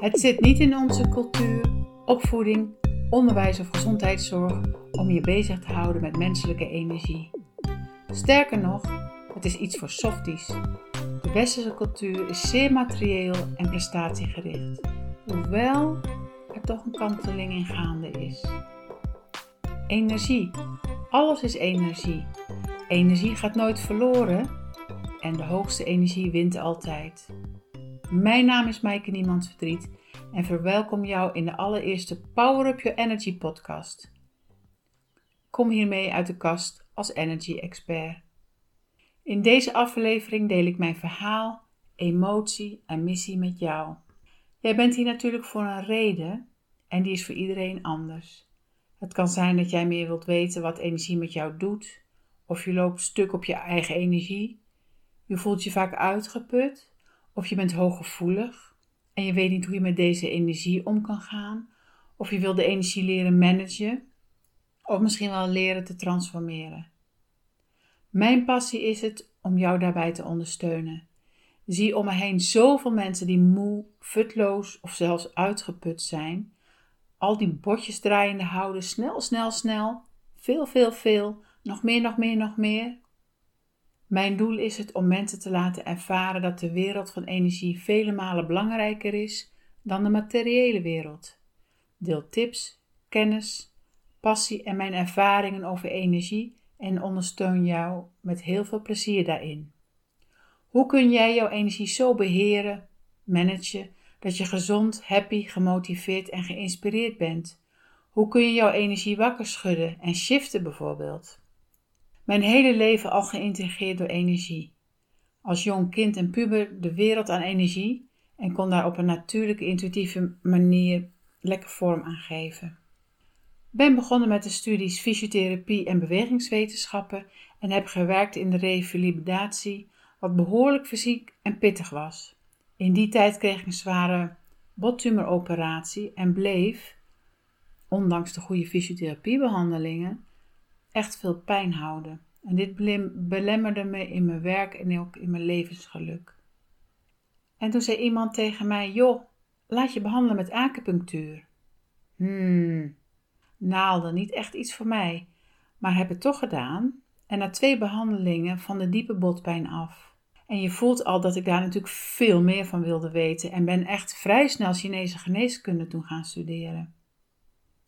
Het zit niet in onze cultuur, opvoeding, onderwijs of gezondheidszorg om je bezig te houden met menselijke energie. Sterker nog, het is iets voor softies. De westerse cultuur is zeer materieel en prestatiegericht, hoewel er toch een kanteling in gaande is. Energie. Alles is energie. Energie gaat nooit verloren en de hoogste energie wint altijd. Mijn naam is Maaike Niemands Verdriet en verwelkom jou in de allereerste Power Up Your Energy podcast. Kom hiermee uit de kast als energy expert. In deze aflevering deel ik mijn verhaal, emotie en missie met jou. Jij bent hier natuurlijk voor een reden en die is voor iedereen anders. Het kan zijn dat jij meer wilt weten wat energie met jou doet, of je loopt stuk op je eigen energie. Je voelt je vaak uitgeput, of je bent hooggevoelig en je weet niet hoe je met deze energie om kan gaan, of je wil de energie leren managen, of misschien wel leren te transformeren. Mijn passie is het om jou daarbij te ondersteunen. Zie om me heen zoveel mensen die moe, futloos of zelfs uitgeput zijn. Al die botjes draaiende houden, snel, snel, snel, veel, veel, veel, nog meer, nog meer, nog meer. Mijn doel is het om mensen te laten ervaren dat de wereld van energie vele malen belangrijker is dan de materiële wereld. Deel tips, kennis, passie en mijn ervaringen over energie en ondersteun jou met heel veel plezier daarin. Hoe kun jij jouw energie zo beheren, managen, dat je gezond, happy, gemotiveerd en geïnspireerd bent? Hoe kun je jouw energie wakker schudden en shiften bijvoorbeeld? Mijn hele leven al geïntegreerd door energie. Als jong kind en puber de wereld aan energie en kon daar op een natuurlijke, intuïtieve manier lekker vorm aan geven. Ben begonnen met de studies fysiotherapie en bewegingswetenschappen en heb gewerkt in de revalidatie, wat behoorlijk fysiek en pittig was. In die tijd kreeg ik een zware bottumoroperatie en bleef, ondanks de goede fysiotherapiebehandelingen, echt veel pijn houden. En dit belemmerde me in mijn werk en ook in mijn levensgeluk. En toen zei iemand tegen mij: Joh, laat je behandelen met acupunctuur. Hmm, naalden, niet echt iets voor mij, maar heb het toch gedaan. En na twee behandelingen van de diepe botpijn af. En je voelt al dat ik daar natuurlijk veel meer van wilde weten en ben echt vrij snel Chinese geneeskunde toen gaan studeren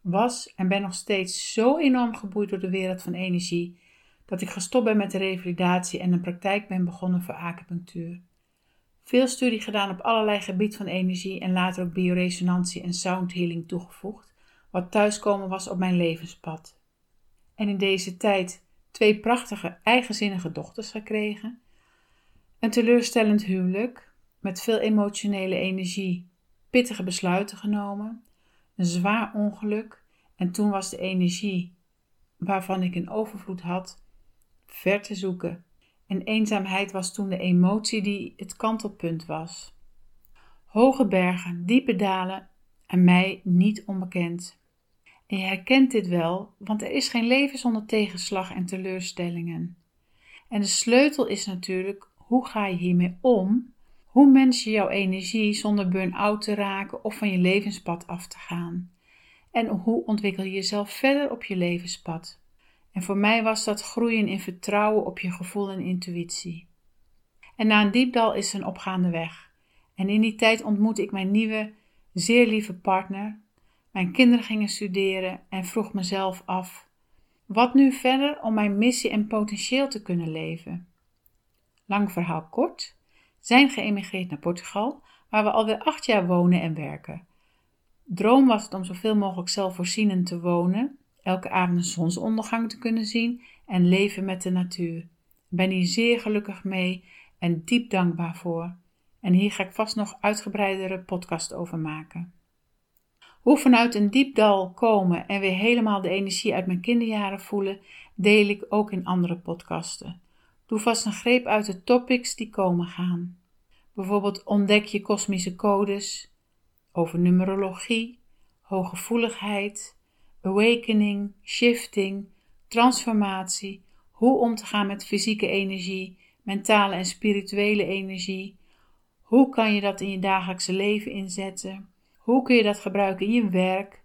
was en ben nog steeds zo enorm geboeid door de wereld van energie dat ik gestopt ben met de revalidatie en een praktijk ben begonnen voor acupunctuur. Veel studie gedaan op allerlei gebied van energie en later ook bioresonantie en sound healing toegevoegd, wat thuiskomen was op mijn levenspad. En in deze tijd twee prachtige, eigenzinnige dochters gekregen, een teleurstellend huwelijk met veel emotionele energie, pittige besluiten genomen een zwaar ongeluk en toen was de energie waarvan ik een overvloed had ver te zoeken. En eenzaamheid was toen de emotie die het kantelpunt was. Hoge bergen, diepe dalen en mij niet onbekend. En je herkent dit wel, want er is geen leven zonder tegenslag en teleurstellingen. En de sleutel is natuurlijk hoe ga je hiermee om hoe mens je jouw energie zonder burn-out te raken of van je levenspad af te gaan? En hoe ontwikkel je jezelf verder op je levenspad? En voor mij was dat groeien in vertrouwen op je gevoel en intuïtie. En na een diepdal is een opgaande weg. En in die tijd ontmoette ik mijn nieuwe, zeer lieve partner. Mijn kinderen gingen studeren en vroeg mezelf af: wat nu verder om mijn missie en potentieel te kunnen leven? Lang verhaal kort zijn geëmigreerd naar Portugal, waar we alweer acht jaar wonen en werken. Droom was het om zoveel mogelijk zelfvoorzienend te wonen, elke avond een zonsondergang te kunnen zien en leven met de natuur. Ben hier zeer gelukkig mee en diep dankbaar voor. En hier ga ik vast nog uitgebreidere podcast over maken. Hoe vanuit een diep dal komen en weer helemaal de energie uit mijn kinderjaren voelen, deel ik ook in andere podcasten. Doe vast een greep uit de topics die komen gaan. Bijvoorbeeld ontdek je kosmische codes over numerologie, hooggevoeligheid, awakening, shifting, transformatie, hoe om te gaan met fysieke energie, mentale en spirituele energie. Hoe kan je dat in je dagelijkse leven inzetten? Hoe kun je dat gebruiken in je werk?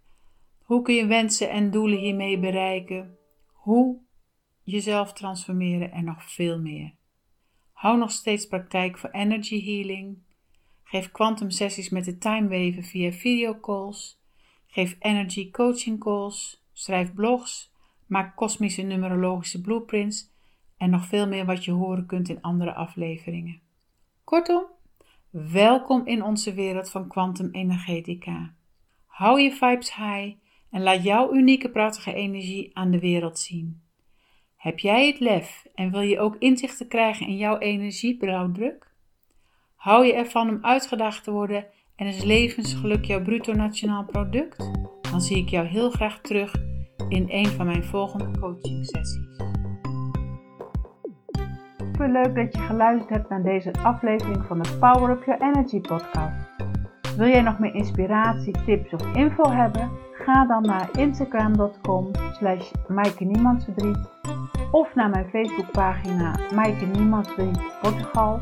Hoe kun je wensen en doelen hiermee bereiken? Hoe jezelf transformeren en nog veel meer. Hou nog steeds praktijk voor energy healing. Geef quantum sessies met de timewaven via videocalls. Geef energy coaching calls. Schrijf blogs. Maak kosmische numerologische blueprints. En nog veel meer wat je horen kunt in andere afleveringen. Kortom, welkom in onze wereld van quantum energetica. Hou je vibes high en laat jouw unieke prachtige energie aan de wereld zien. Heb jij het lef en wil je ook inzichten krijgen in jouw energieblauwdruk? Hou je ervan om uitgedaagd te worden en is levensgeluk jouw bruto nationaal product? Dan zie ik jou heel graag terug in een van mijn volgende coaching sessies. Super leuk dat je geluisterd hebt naar deze aflevering van de Power Up Your Energy podcast. Wil jij nog meer inspiratie, tips of info hebben? Ga dan naar instagram.com slash of naar mijn Facebookpagina Maaike Portugal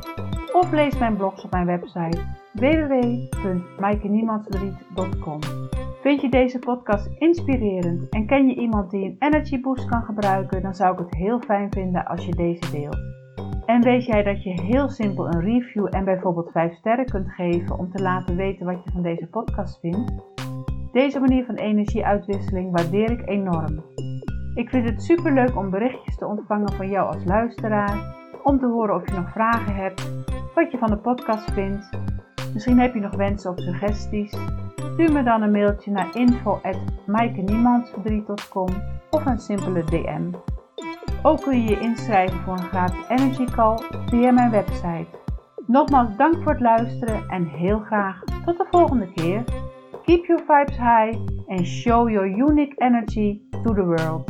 of lees mijn blogs op mijn website www.maaikeniemandsvriend.com Vind je deze podcast inspirerend en ken je iemand die een energy boost kan gebruiken, dan zou ik het heel fijn vinden als je deze deelt. En weet jij dat je heel simpel een review en bijvoorbeeld 5 sterren kunt geven om te laten weten wat je van deze podcast vindt? Deze manier van energieuitwisseling waardeer ik enorm. Ik vind het super leuk om berichtjes te ontvangen van jou als luisteraar, om te horen of je nog vragen hebt, wat je van de podcast vindt. Misschien heb je nog wensen of suggesties. Stuur me dan een mailtje naar info@maaikeniemandsverdriet.com of een simpele DM. Ook kun je je inschrijven voor een gratis energy call via mijn website. Nogmaals dank voor het luisteren en heel graag tot de volgende keer. Keep your vibes high and show your unique energy to the world.